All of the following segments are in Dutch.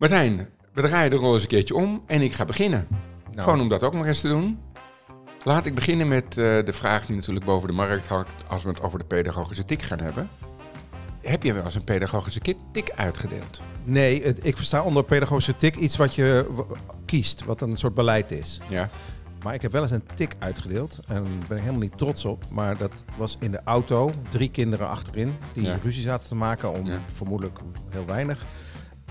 Martijn, we draaien de rol eens een keertje om en ik ga beginnen. Nou. Gewoon om dat ook nog eens te doen. Laat ik beginnen met eh, de vraag die natuurlijk boven de markt hangt als we het over de pedagogische tik gaan hebben. Heb je wel eens een pedagogische tik uitgedeeld? Nee, het- ik versta onder pedagogische tik iets wat je kiest, wat een soort beleid is. Ja. Maar ik heb wel eens een tik uitgedeeld en daar ben ik helemaal niet trots op. Maar dat was in de auto, drie kinderen achterin die Ja. ruzie zaten te maken om Ja. vermoedelijk heel weinig.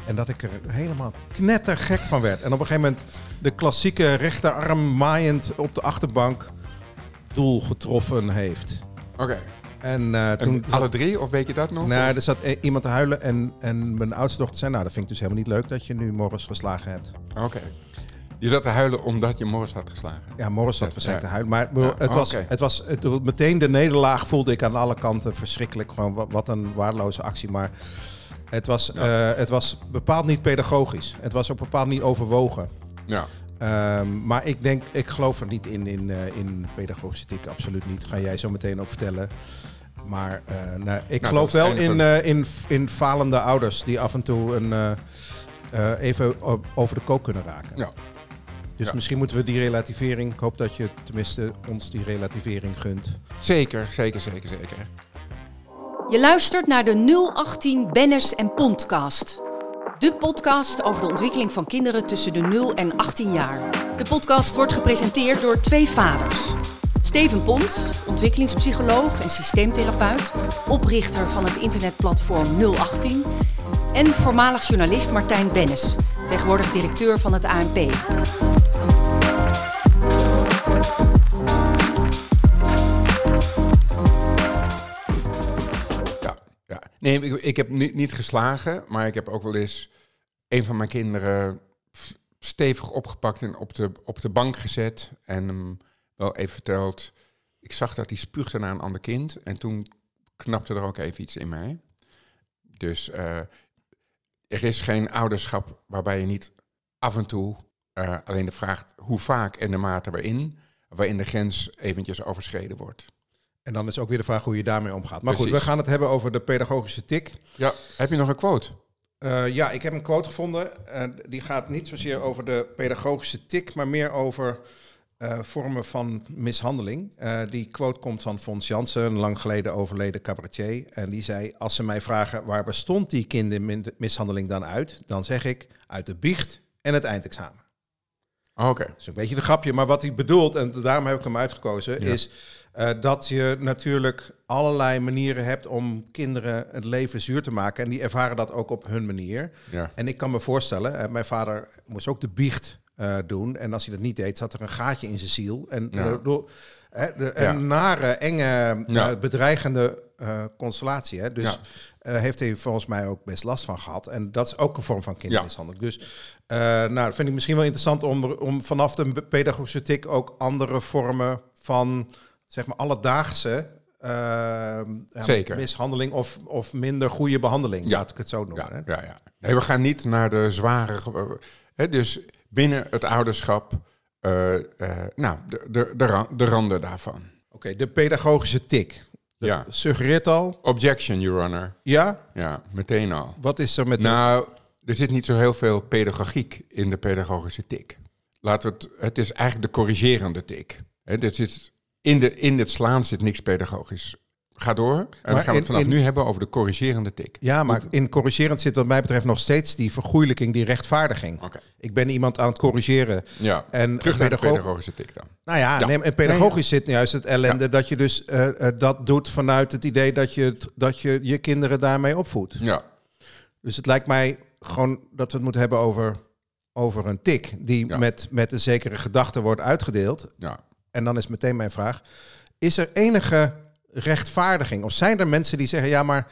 En dat ik er helemaal knettergek van werd. En op een gegeven moment de klassieke rechterarm maaiend op de achterbank doel getroffen heeft. Oké. En eh, En toen... Alle drie, of weet je dat nog? Nou, er zat e- iemand te huilen en, en mijn oudste dochter zei... nou, dat vind ik dus helemaal niet leuk dat je nu Morris geslagen hebt. Oké. Je zat te huilen omdat je Morris had geslagen. Ja, Morris zat Ja, waarschijnlijk ja. te huilen. Maar Ja, het, was, het was het, meteen de nederlaag voelde ik aan alle kanten verschrikkelijk. Gewoon wat, wat een waardeloze actie. Maar het was, eh, het was bepaald niet pedagogisch. Het was ook bepaald niet overwogen. Ja. Ehm, maar ik denk, ik geloof er niet in, in, eh, in pedagogische tik. Absoluut niet. Ga jij zo meteen ook vertellen. Maar eh, nou, ik dat geloof wel in, in, in falende ouders die af en toe een, even over de kook kunnen raken. Ja. Dus Ja. misschien moeten we die relativering. Ik hoop dat je tenminste ons die relativering gunt. Zeker, zeker, zeker, zeker. Je luistert naar de 018 Bennis en Pondcast. De podcast over de ontwikkeling van kinderen tussen de 0 en 18 jaar. De podcast wordt gepresenteerd door twee vaders. Steven Pont, ontwikkelingspsycholoog en systeemtherapeut, oprichter van het internetplatform 018. En voormalig journalist Martijn Bennis, tegenwoordig directeur van het ANP. Nee, ik, heb niet, niet geslagen, maar ik heb ook wel eens een van mijn kinderen stevig opgepakt en op de, op de bank gezet. En hem wel even verteld. Ik zag dat hij spuugde naar een ander kind. En toen knapte er ook even iets in mij. Dus eh, er is geen ouderschap waarbij je niet af en toe eh, alleen de vraag hoe vaak en de mate waarin, waarin de grens eventjes overschreden wordt. En dan is ook weer de vraag hoe je daarmee omgaat. Maar goed, we gaan het hebben over de pedagogische tik. Ja, heb je nog een quote? Eh, ja, ik heb een quote gevonden. Eh, die gaat niet zozeer over de pedagogische tik, maar meer over eh, vormen van mishandeling. Die quote komt van Fons Jansen, een lang geleden overleden cabaretier. En die zei, als ze mij vragen waar bestond die kindermishandeling dan uit? Dan zeg ik, uit de biecht en het eindexamen. Oké. Dat is een beetje een grapje, maar wat hij bedoelt, en daarom heb ik hem uitgekozen, Ja. is eh, dat je natuurlijk allerlei manieren hebt om kinderen het leven zuur te maken. En die ervaren dat ook op hun manier. Ja. En ik kan me voorstellen, mijn vader moest ook de biecht eh, doen. En als hij dat niet deed, zat er een gaatje in zijn ziel. En Ja. door- hè, de, Ja. een nare, enge, eh, Ja. bedreigende constellatie. Hè? Dus eh, heeft hij volgens mij ook best last van gehad. En dat is ook een vorm van kindermishandeling. Dus eh, nou, dat vind ik misschien wel interessant om, om vanaf de pedagogische tik ook andere vormen van zeg maar alledaagse Zeker. mishandeling of, of minder goede behandeling, Ja. laat ik het zo noemen. Ja, hè. ja, ja. Nee, we gaan niet naar de zware. Hè, dus binnen het ouderschap, eh, eh, nou, de, de, de, ra- de randen daarvan. Oké, de pedagogische tik. Ja. Suggereert al, Objection, Your Honor. ja, Ja, meteen al. wat is er met. Nou, er zit niet zo heel veel pedagogiek in de pedagogische tik. Laten we het, het is eigenlijk de corrigerende tik. Dit zit, in, de, in het slaan zit niks pedagogisch. Ga door. En Maar dan gaan we het vanaf in- nu hebben over de corrigerende tik. Ja, maar in corrigerend zit wat mij betreft nog steeds die vergoeilijking, die rechtvaardiging. Ik ben iemand aan het corrigeren. Ja, En terug naar de pedagogische tik dan. Nou ja, Ja. Nee, en pedagogisch zit juist het ellende dat je dus eh, eh, dat doet vanuit het idee dat je, dat je je kinderen daarmee opvoedt. Ja, Dus het lijkt mij gewoon dat we het moeten hebben over, over een tik die met, met een zekere gedachte wordt uitgedeeld. ja. En dan is meteen mijn vraag, is er enige rechtvaardiging? Of zijn er mensen die zeggen, ja maar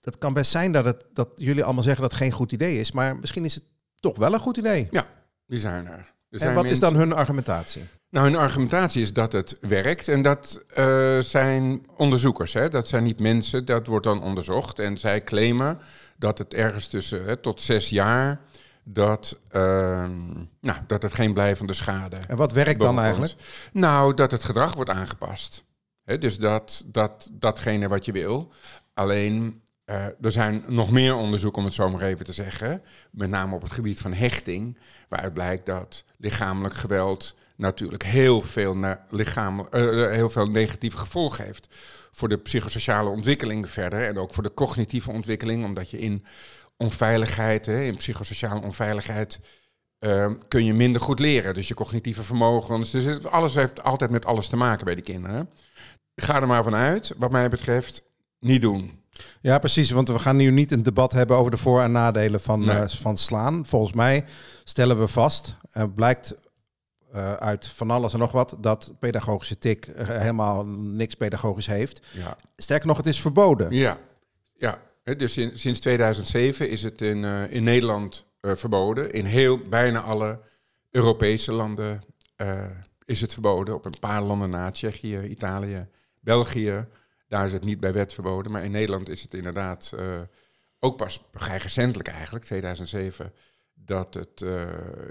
dat kan best zijn dat, het, dat jullie allemaal zeggen dat het geen goed idee is, maar misschien is het toch wel een goed idee. Ja, die zijn er. er En wat is dan hun argumentatie? Nou, hun argumentatie is dat het werkt. En dat eh, zijn onderzoekers. Hè? Dat zijn niet mensen. Dat wordt dan onderzocht. En zij claimen dat het ergens tussen hè, tot zes jaar... Dat, ehm, nou, dat het geen blijvende schade En wat werkt dan eigenlijk? Nou, dat het gedrag wordt aangepast. Dus dat, dat datgene wat je wil. Alleen, eh, eh, er zijn nog meer onderzoeken, om het zo maar even te zeggen, met name op het gebied van hechting, waaruit blijkt dat lichamelijk geweld natuurlijk heel veel, lichamelijk, uh, heel veel negatieve gevolgen heeft voor de psychosociale ontwikkeling verder en ook voor de cognitieve ontwikkeling, omdat je in onveiligheid, hè, in psychosociale onveiligheid, uh, kun je minder goed leren. Dus je cognitieve vermogens, dus het, alles heeft altijd met alles te maken bij die kinderen. Ga er maar vanuit, wat mij betreft, niet doen. Ja, precies. Want we gaan nu niet een debat hebben over de voor- en nadelen van, nee. uh, van slaan. Volgens mij stellen we vast, en uh, blijkt uh, uit van alles en nog wat, dat pedagogische tik helemaal niks pedagogisch heeft. Ja. Sterker nog, het is verboden. Ja, ja. Dus in, sinds 2007 is het in, uh, in Nederland uh, verboden. In heel, bijna alle Europese landen is het verboden. Op een paar landen na, Tsjechië, Italië, België. Daar is het niet bij wet verboden. Maar in Nederland is het inderdaad ook pas vrij recentelijk eigenlijk, 2007 dat, het,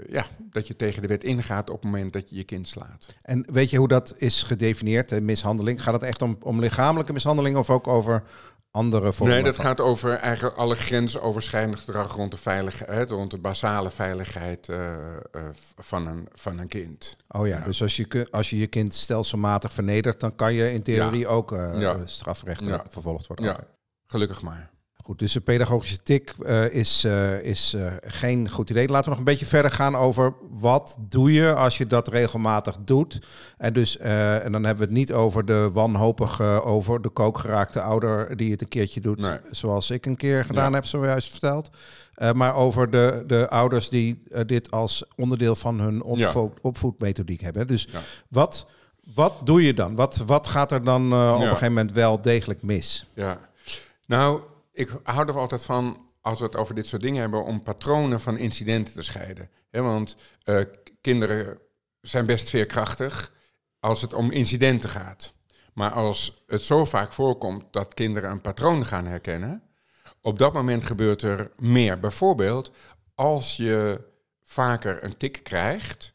ja, dat je tegen de wet ingaat op het moment dat je je kind slaat. En weet je hoe dat is gedefinieerd, de mishandeling? Gaat het echt om, om lichamelijke mishandeling of ook over andere vormen? Nee, dat van? gaat over eigenlijk alle grensoverschrijdend gedrag rond de veiligheid, rond de basale veiligheid uh, uh, van, een, van een kind. Oh ja, ja, dus als je, als je je kind stelselmatig vernedert, dan kan je in theorie ja. ook ja. strafrechtelijk vervolgd worden. Ja, gelukkig maar. Goed, dus de pedagogische tik uh, is, uh, is uh, geen goed idee. Laten we nog een beetje verder gaan over wat doe je als je dat regelmatig doet. En, dus, en dan hebben we het niet over de wanhopige, over de kookgeraakte ouder die het een keertje doet, nee. zoals ik een keer gedaan ja. heb, zojuist verteld. maar over de, de ouders die dit als onderdeel van hun opvo opvoedmethodiek hebben. Dus ja. wat, wat doe je dan? Wat, wat gaat er dan op een gegeven moment wel degelijk mis? Ja, nou ik hou er altijd van, als we het over dit soort dingen hebben, om patronen van incidenten te scheiden. He, want uh, kinderen zijn best veerkrachtig als het om incidenten gaat. Maar als het zo vaak voorkomt dat kinderen een patroon gaan herkennen, op dat moment gebeurt er meer. Bijvoorbeeld, als je vaker een tik krijgt,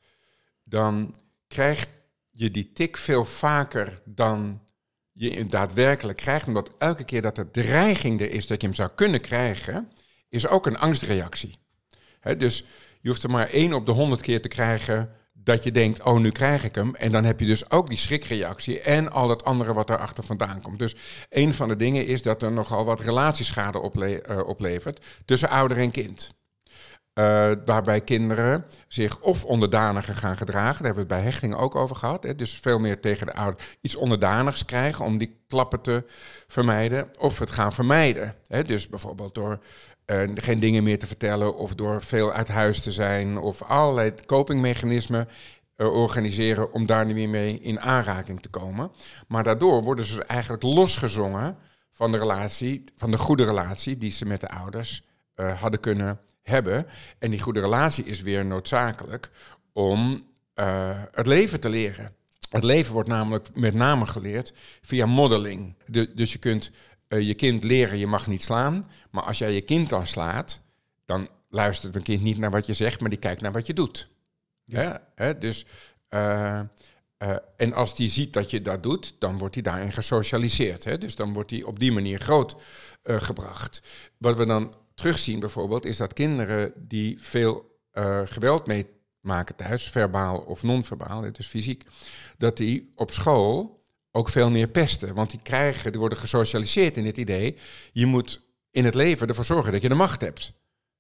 dan krijg je die tik veel vaker dan je daadwerkelijk krijgt, omdat elke keer dat er dreiging er is dat je hem zou kunnen krijgen, is ook een angstreactie. Dus je hoeft er maar één op de honderd keer te krijgen dat je denkt, oh nu krijg ik hem. En dan heb je dus ook die schrikreactie en al het andere wat daarachter vandaan komt. Dus een van de dingen is dat er nogal wat relatieschade uh, oplevert tussen ouder en kind. Uh, waarbij kinderen zich of onderdaniger gaan gedragen. Daar hebben we het bij hechting ook over gehad. Hè? Dus veel meer tegen de ouder iets onderdanigs krijgen om die klappen te vermijden. Of het gaan vermijden. Hè? Dus bijvoorbeeld door uh, geen dingen meer te vertellen of door veel uit huis te zijn. Of allerlei copingmechanismen uh, organiseren om daar niet meer mee in aanraking te komen. Maar daardoor worden ze eigenlijk losgezongen van de relatie, van de goede relatie die ze met de ouders hadden kunnen hebben. En die goede relatie is weer noodzakelijk om uh, het leven te leren. Het leven wordt namelijk met name geleerd via modeling. De, dus je kunt uh, je kind leren, je mag niet slaan. Maar als jij je kind dan slaat, dan luistert een kind niet naar wat je zegt, maar die kijkt naar wat je doet. Ja. Hè? Dus, uh, en als die ziet dat je dat doet, dan wordt hij daarin gesocialiseerd. Hè? Dus dan wordt hij op die manier groot gebracht. Wat we dan terugzien bijvoorbeeld, is dat kinderen die veel uh, geweld meemaken thuis, verbaal of non-verbaal, dus fysiek, dat die op school ook veel meer pesten. Want die krijgen, die worden gesocialiseerd in het idee, je moet in het leven ervoor zorgen dat je de macht hebt.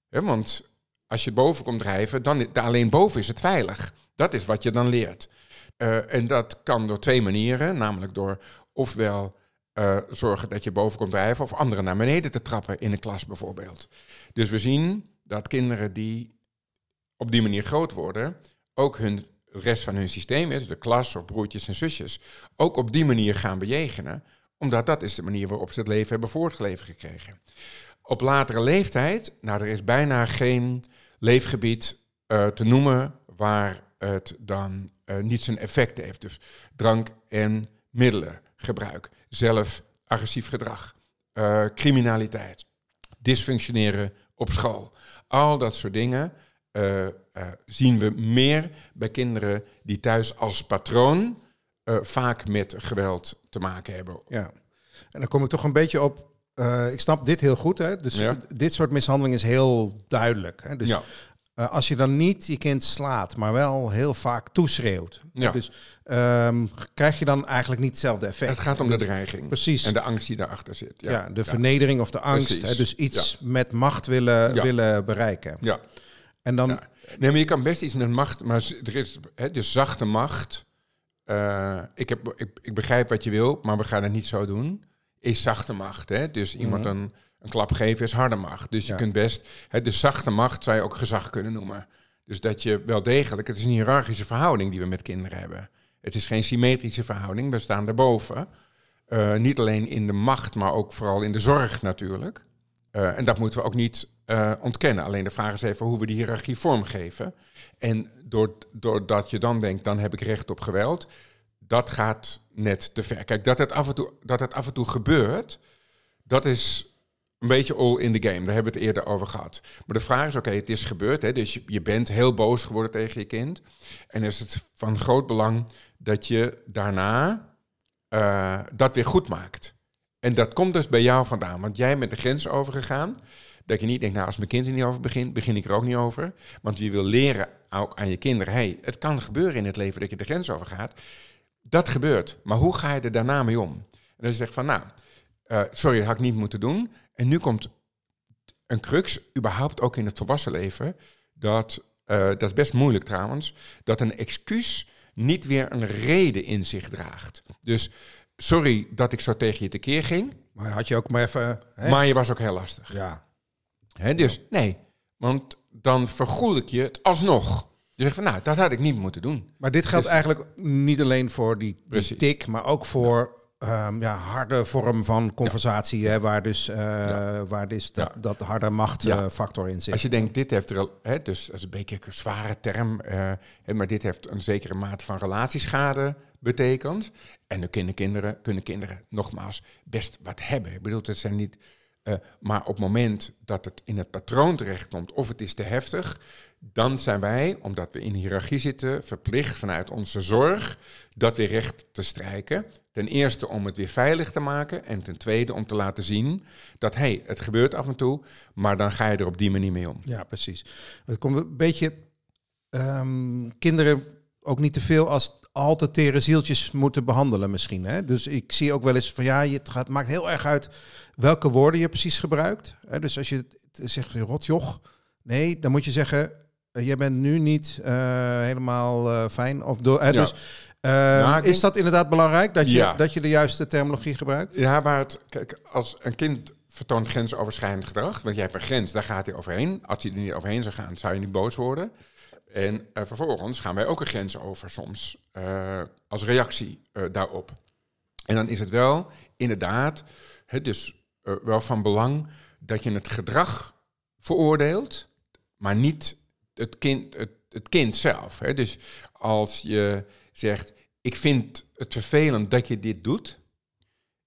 Want als je boven komt drijven, dan alleen boven is het veilig. Dat is wat je dan leert. Uh, en dat kan door twee manieren, namelijk door ofwel uh, zorgen dat je boven komt drijven of anderen naar beneden te trappen in de klas bijvoorbeeld. Dus we zien dat kinderen die op die manier groot worden, ook hun rest van hun systeem, dus de klas of broertjes en zusjes, ook op die manier gaan bejegenen, omdat dat is de manier waarop ze het leven hebben voortgeleverd gekregen. Op latere leeftijd, nou er is bijna geen leefgebied uh, te noemen waar het dan uh, niet zijn effect heeft. Dus drank en middelengebruik zelf agressief gedrag, uh, criminaliteit, dysfunctioneren op school. Al dat soort dingen uh, uh, zien we meer bij kinderen die thuis als patroon vaak met geweld te maken hebben. Ja, en dan kom ik toch een beetje op eh, ik snap dit heel goed. Hè? Dus Ja. dit soort mishandeling is heel duidelijk. Hè? Dus ja. Eh, als je dan niet je kind slaat, maar wel heel vaak toeschreeuwt. Ja. Dus ehm, krijg je dan eigenlijk niet hetzelfde effect. Het gaat om de dreiging. Precies. En de angst die daarachter zit. ja, Ja, de vernedering of de angst. Hè? Dus iets met macht willen, willen bereiken. Ja. En dan. Nee, maar je kan best iets met macht, maar er is hè, dus zachte macht. eh, ik, heb, ik, ik begrijp wat je wil, maar we gaan het niet zo doen. Is zachte macht. Hè? Dus iemand een, een klap geven is harde macht. Dus je. Ja. kunt best, hè, de zachte macht zou je ook gezag kunnen noemen. Dus dat je wel degelijk, het is een hiërarchische verhouding die we met kinderen hebben. Het is geen symmetrische verhouding, we staan daarboven. Eh, niet alleen in de macht, maar ook vooral in de zorg natuurlijk. Eh, en dat moeten we ook niet eh, ontkennen. Alleen de vraag is even hoe we die hiërarchie vormgeven. En door, doordat je dan denkt, dan heb ik recht op geweld, dat gaat net te ver. Kijk, dat het af en toe, dat het af en toe gebeurt, dat is een beetje all in the game. Daar hebben we het eerder over gehad. Maar de vraag is, oké, het is gebeurd. Hè, dus je, bent heel boos geworden tegen je kind. En is het van groot belang dat je daarna eh, dat weer goed maakt. En dat komt dus bij jou vandaan. Want jij bent de grens overgegaan. Dat je niet denkt, nou, als mijn kind er niet over begint, begin ik er ook niet over. Want je wil leren ook aan je kinderen, hey, het kan gebeuren in het leven dat je de grens overgaat. Dat gebeurt. Maar hoe ga je er daarna mee om? En dan zeg je van, nou, eh, sorry, dat had ik niet moeten doen. En nu komt een crux, überhaupt ook in het volwassen leven, dat, eh, dat is best moeilijk trouwens, dat een excuus niet weer een reden in zich draagt. Dus sorry dat ik zo tegen je tekeer ging, maar had je ook maar even... Hè? maar je was ook heel lastig. ja. Hè, dus nee, want dan vergoel ik je het alsnog. Je zegt van, nou, dat had ik niet moeten doen. Maar dit geldt Dus- eigenlijk niet alleen voor die, die tik, maar ook voor ehm, ja, harde vorm van conversatie, hè, waar dus, eh, waar dus dat, Ja. dat harde machtfactor in zit. Als je denkt, dit heeft er al, hè, dus dat is een beetje een zware term, eh, maar dit heeft een zekere mate van relatieschade betekend. En dan kunnen kinderen, kunnen kinderen nogmaals best wat hebben. Ik bedoel, het zijn niet. eh, maar op het moment dat het in het patroon terechtkomt of het is te heftig, dan zijn wij, omdat we in hiërarchie zitten, verplicht vanuit onze zorg dat weer recht te strijken. Ten eerste om het weer veilig te maken en ten tweede om te laten zien dat hey, het gebeurt af en toe, maar dan ga je er op die manier mee om. Ja, precies. Het komt een beetje ehm, kinderen ook niet te veel als al te tere zieltjes moeten behandelen misschien. Hè? Dus ik zie ook wel eens van ja, je- het gaat, maakt heel erg uit welke woorden je precies gebruikt. Hè? Dus als je zegt van rotjoch, nee, dan moet je zeggen, eh, jij bent nu niet eh, helemaal eh, fijn. Of door? Ja. Dus ehm, is dat inderdaad belangrijk dat je, Ja. dat je de juiste terminologie gebruikt? Ja, maar het, kijk, als een kind vertoont grensoverschrijdend gedrag, want jij hebt een grens, daar gaat hij overheen. Als hij er niet overheen zou gaan, zou je niet boos worden. En eh, vervolgens gaan wij ook een grens over soms, eh, als reactie eh, daarop. En dan is het wel inderdaad, hè, dus wel van belang dat je het gedrag veroordeelt, maar niet het kind, het, het kind zelf. Hè. Dus als je zegt, ik vind het vervelend dat je dit doet,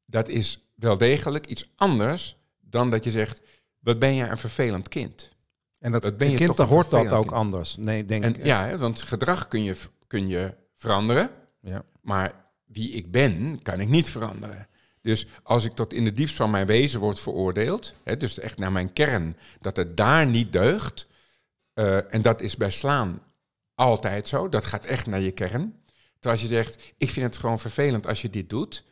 dat is wel degelijk iets anders dan dat je zegt, wat ben jij een vervelend kind. En dat, Dat ben een je kind, toch hoort dat ook kind. anders. Nee, denk En ik. ja, want gedrag kun je, kun je veranderen, Ja. maar wie ik ben, kan ik niet veranderen. Dus als ik tot in de diepst van mijn wezen word veroordeeld, hè, dus echt naar mijn kern, dat het daar niet deugt, eh, en dat is bij slaan altijd zo, dat gaat echt naar je kern. Terwijl als je zegt, ik vind het gewoon vervelend als je dit doet,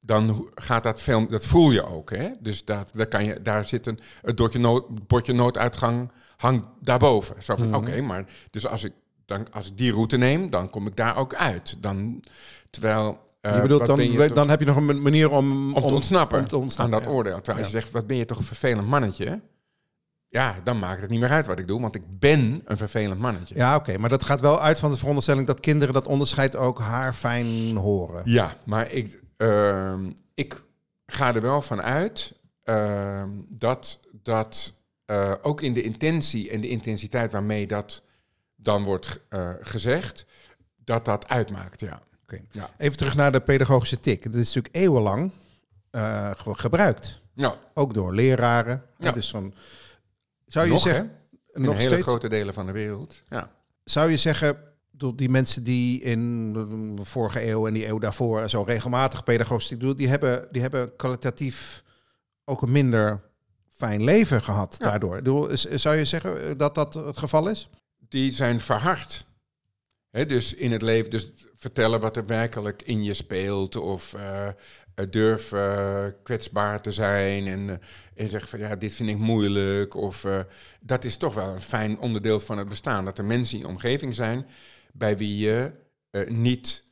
dan gaat dat veel, dat voel je ook. Hè? Dus dat, daar, kan je, daar zit een, het bordje, nood, bordje nooduitgang hangt daarboven. Zo van, oké, maar dus als ik, dan, als ik die route neem, dan kom ik daar ook uit. Dan, terwijl... eh, je bedoelt, dan, je toch- dan heb je nog een ma- manier om, om te ontsnappen, om te ontsnappen, aan dat ja. oordeel. Terwijl als je zegt, wat ben je toch een vervelend mannetje? Ja, dan maakt het niet meer uit wat ik doe, want ik ben een vervelend mannetje. Ja, oké, maar dat gaat wel uit van de veronderstelling dat kinderen dat onderscheid ook haarfijn horen. Ja, maar ik, ehm, ik ga er wel van uit ehm, dat, dat eh, ook in de intentie en de intensiteit waarmee dat dan wordt eh, gezegd, dat dat uitmaakt, ja. Oké. Ja. Even terug naar de pedagogische tik. Dat is natuurlijk eeuwenlang eh, ge- gebruikt. Nou, Ook door leraren. Ja. Ja. Dus van, zou je nog, zeggen, hè? In nog hele steeds, grote delen van de wereld. Ja. zou je zeggen, die mensen die in de vorige eeuw en die eeuw daarvoor zo regelmatig pedagogisch doen, die hebben, die hebben kwalitatief ook een minder fijn leven gehad daardoor. Zou je zeggen dat dat het geval is? die zijn verhard. Dus in het leven, dus vertellen wat er werkelijk in je speelt. Of eh, durf eh, kwetsbaar te zijn. En, eh, en zeg van ja, dit vind ik moeilijk. Of dat is toch wel een fijn onderdeel van het bestaan. Dat er mensen in je omgeving zijn bij wie je niet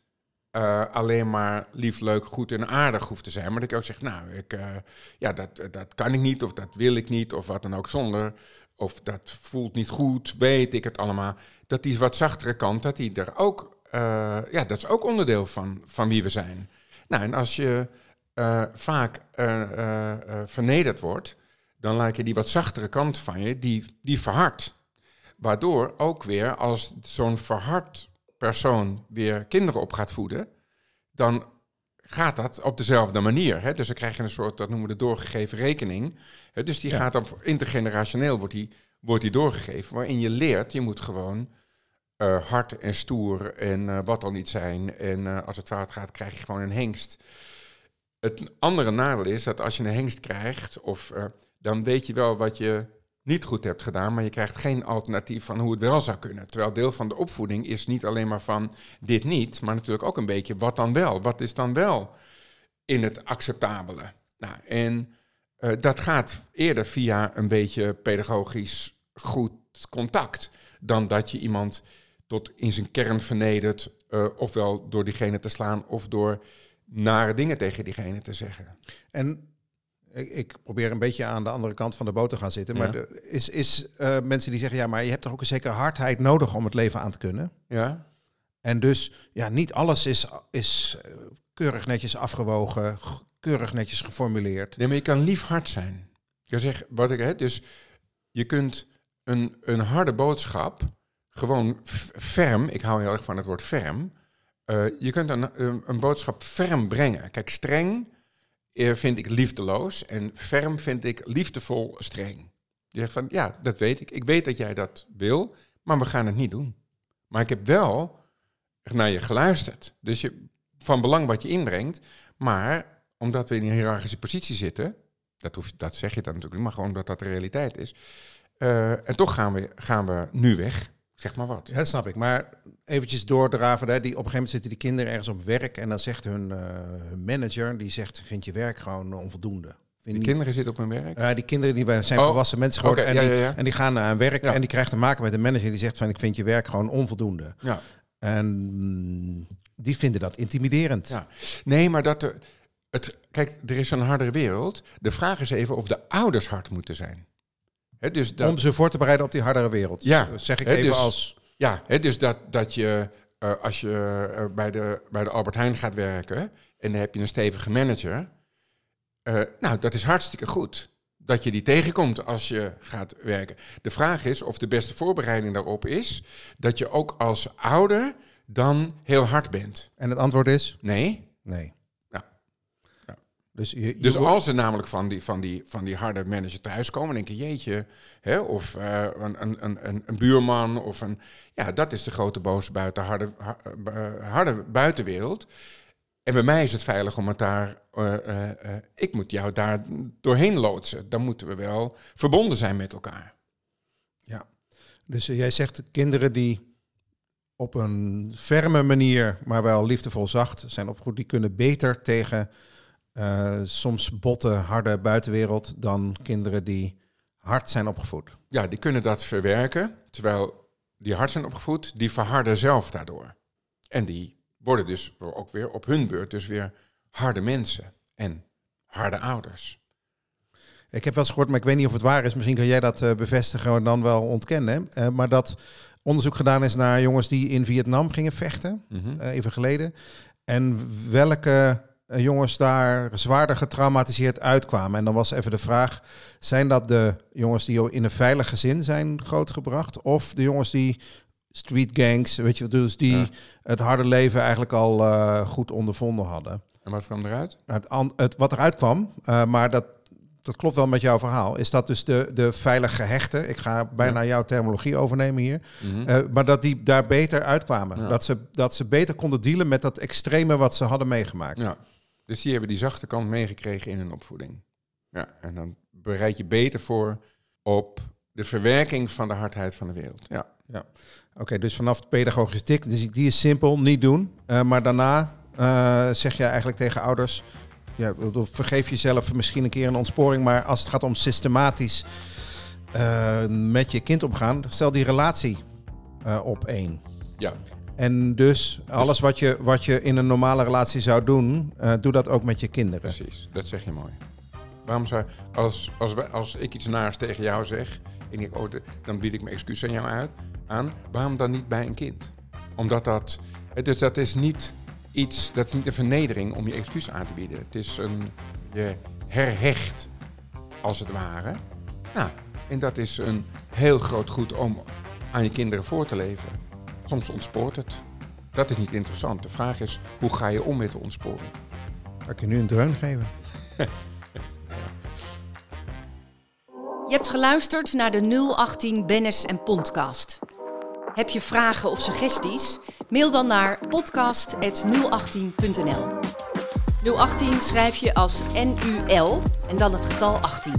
eh, alleen maar lief, leuk, goed en aardig hoeft te zijn. Maar dat ik ook zeg, nou, ik, eh, ja, dat, dat kan ik niet, of dat wil ik niet, of wat dan ook zonder. Of dat voelt niet goed, weet ik het allemaal. Dat die wat zachtere kant, dat die er ook, eh, ja, dat is ook onderdeel van, van wie we zijn. Nou, en als je vaak vernederd wordt, dan lijken die wat zachtere kant van je, die, die verhardt. Waardoor ook weer als zo'n verhard persoon weer kinderen op gaat voeden, dan gaat dat op dezelfde manier. Hè? Dus dan krijg je een soort, dat noemen we de doorgegeven rekening. Hè? Dus die Ja. gaat dan intergenerationeel wordt die, wordt die doorgegeven, waarin je leert, je moet gewoon eh, hard en stoer en eh, wat al niet zijn. En eh, als het fout gaat, krijg je gewoon een hengst. Het andere nadeel is dat als je een hengst krijgt, of, dan weet je wel wat je niet goed hebt gedaan, maar je krijgt geen alternatief van hoe het wel zou kunnen. Terwijl deel van de opvoeding is niet alleen maar van dit niet, maar natuurlijk ook een beetje wat dan wel. Wat is dan wel in het acceptabele? Nou, en eh, dat gaat eerder via een beetje pedagogisch goed contact dan dat je iemand tot in zijn kern vernedert, eh, ofwel door diegene te slaan of door nare dingen tegen diegene te zeggen. En ik, ik probeer een beetje aan de andere kant van de boot te gaan zitten. Maar Ja. er is, is eh, mensen die zeggen, ja, maar je hebt toch ook een zekere hardheid nodig om het leven aan te kunnen. Ja? En dus, ja, niet alles is, is keurig netjes afgewogen, keurig netjes geformuleerd. Nee, maar je kan lief hard zijn. Je zegt, wat ik, hè, dus je kunt een, een harde boodschap gewoon ferm, ik hou heel erg van het woord ferm, eh, je kunt een, een, boodschap ferm brengen. Kijk, streng vind ik liefdeloos en ferm vind ik liefdevol streng. Je zegt van, ja, dat weet ik. Ik weet dat jij dat wil, maar we gaan het niet doen. Maar ik heb wel naar je geluisterd. Dus je, van belang wat je inbrengt, maar omdat we in een hiërarchische positie zitten, dat, hoef, dat zeg je dan natuurlijk niet, maar gewoon omdat dat de realiteit is. eh, en toch gaan we, gaan we nu weg, zeg maar wat. Ja, dat snap ik. Maar eventjes doordraven, hè, die, op een gegeven moment zitten die kinderen ergens op werk en dan zegt hun, eh, hun manager, die zegt, vind je werk gewoon onvoldoende. Vind De je niet- kinderen zitten op hun werk. Ja, die kinderen die zijn Oh, volwassen mensen geworden en, ja, die, ja, ja. en die gaan naar een werk en die krijgen te maken met een manager die zegt van ik vind je werk gewoon onvoldoende. Ja. En mm, die vinden dat intimiderend. Ja. Nee, maar dat er, het, kijk, er is een hardere wereld. De vraag is even of de ouders hard moeten zijn. Dus dat, Om ze voor te bereiden op die hardere wereld. Ja. Dat zeg ik even dus- als... Ja, dus dat, dat je eh, als je eh, bij, de, bij de Albert Heijn gaat werken en dan heb je een stevige manager. eh, nou, dat is hartstikke goed. Dat je die tegenkomt als je gaat werken. De vraag is of de beste voorbereiding daarop is dat je ook als ouder dan heel hard bent. En het antwoord is Nee. nee. Dus, je, je Dus als er namelijk van die, van die, van die harde manager thuiskomen, denk je, jeetje, hè, of eh, een, een, een, een, buurman, of een, ja, dat is de grote boze buiten, harde, ha- eh, harde buitenwereld. En bij mij is het veilig om het daar, eh, eh, eh, ik moet jou daar doorheen loodsen. Dan moeten we wel verbonden zijn met elkaar. Ja. Dus eh, jij zegt kinderen die op een ferme manier, maar wel liefdevol zacht zijn opgevoed, die kunnen beter tegen eh, soms botte, harde buitenwereld dan kinderen die hard zijn opgevoed. Ja, die kunnen dat verwerken, terwijl die hard zijn opgevoed, die verharden zelf daardoor. En die worden dus ook weer op hun beurt dus weer harde mensen en harde ouders. Ik heb wel eens gehoord, maar ik weet niet of het waar is. Misschien kan jij dat eh, bevestigen en dan wel ontkennen. Eh, maar dat onderzoek gedaan is naar jongens die in Vietnam gingen vechten, Mhm. even geleden. En welke jongens daar zwaarder getraumatiseerd uitkwamen. En dan was even de vraag, zijn dat de jongens die in een veilig gezin zijn grootgebracht? Of de jongens die street gangs, weet je, dus die Ja. het harde leven eigenlijk al eh, goed ondervonden hadden? En wat kwam eruit? Nou, het, het, wat eruit kwam, eh, maar dat, dat klopt wel met jouw verhaal, is dat dus de, de veilig gehechte, ik ga bijna jouw terminologie overnemen hier, Mhm. eh, maar dat die daar beter uitkwamen. Ja. Dat, ze, dat ze beter konden dealen met dat extreme wat ze hadden meegemaakt. Ja. Dus die hebben die zachte kant meegekregen in hun opvoeding. Ja, en dan bereid je beter voor op de verwerking van de hardheid van de wereld. Ja. Oké, dus vanaf de pedagogische tik, dus die is simpel, niet doen. Eh, maar daarna eh, zeg je eigenlijk tegen ouders, ja, vergeef jezelf misschien een keer een ontsporing, maar als het gaat om systematisch eh, met je kind omgaan, stel die relatie op één. ja, En dus alles wat je, wat je in een normale relatie zou doen, eh, doe dat ook met je kinderen. precies. Dat zeg je mooi. Waarom zou, als, als, als ik iets naars tegen jou zeg, en ik, oh, dan bied ik mijn excuus aan jou uit, aan, waarom dan niet bij een kind? Omdat dat, dus dat is niet iets, dat is niet een vernedering om je excuus aan te bieden. Het is een, je herhecht, als het ware. Nou, en dat is een heel groot goed om aan je kinderen voor te leven. Soms ontspoort het. Dat is niet interessant. De vraag is, hoe ga je om met de ontsporing? Kan ik je nu een dreun geven? Je hebt geluisterd naar de 018 Bennis en Podcast. Heb je vragen of suggesties? Mail dan naar podcast.018.nl 018 schrijf je als NUL en dan het getal 18.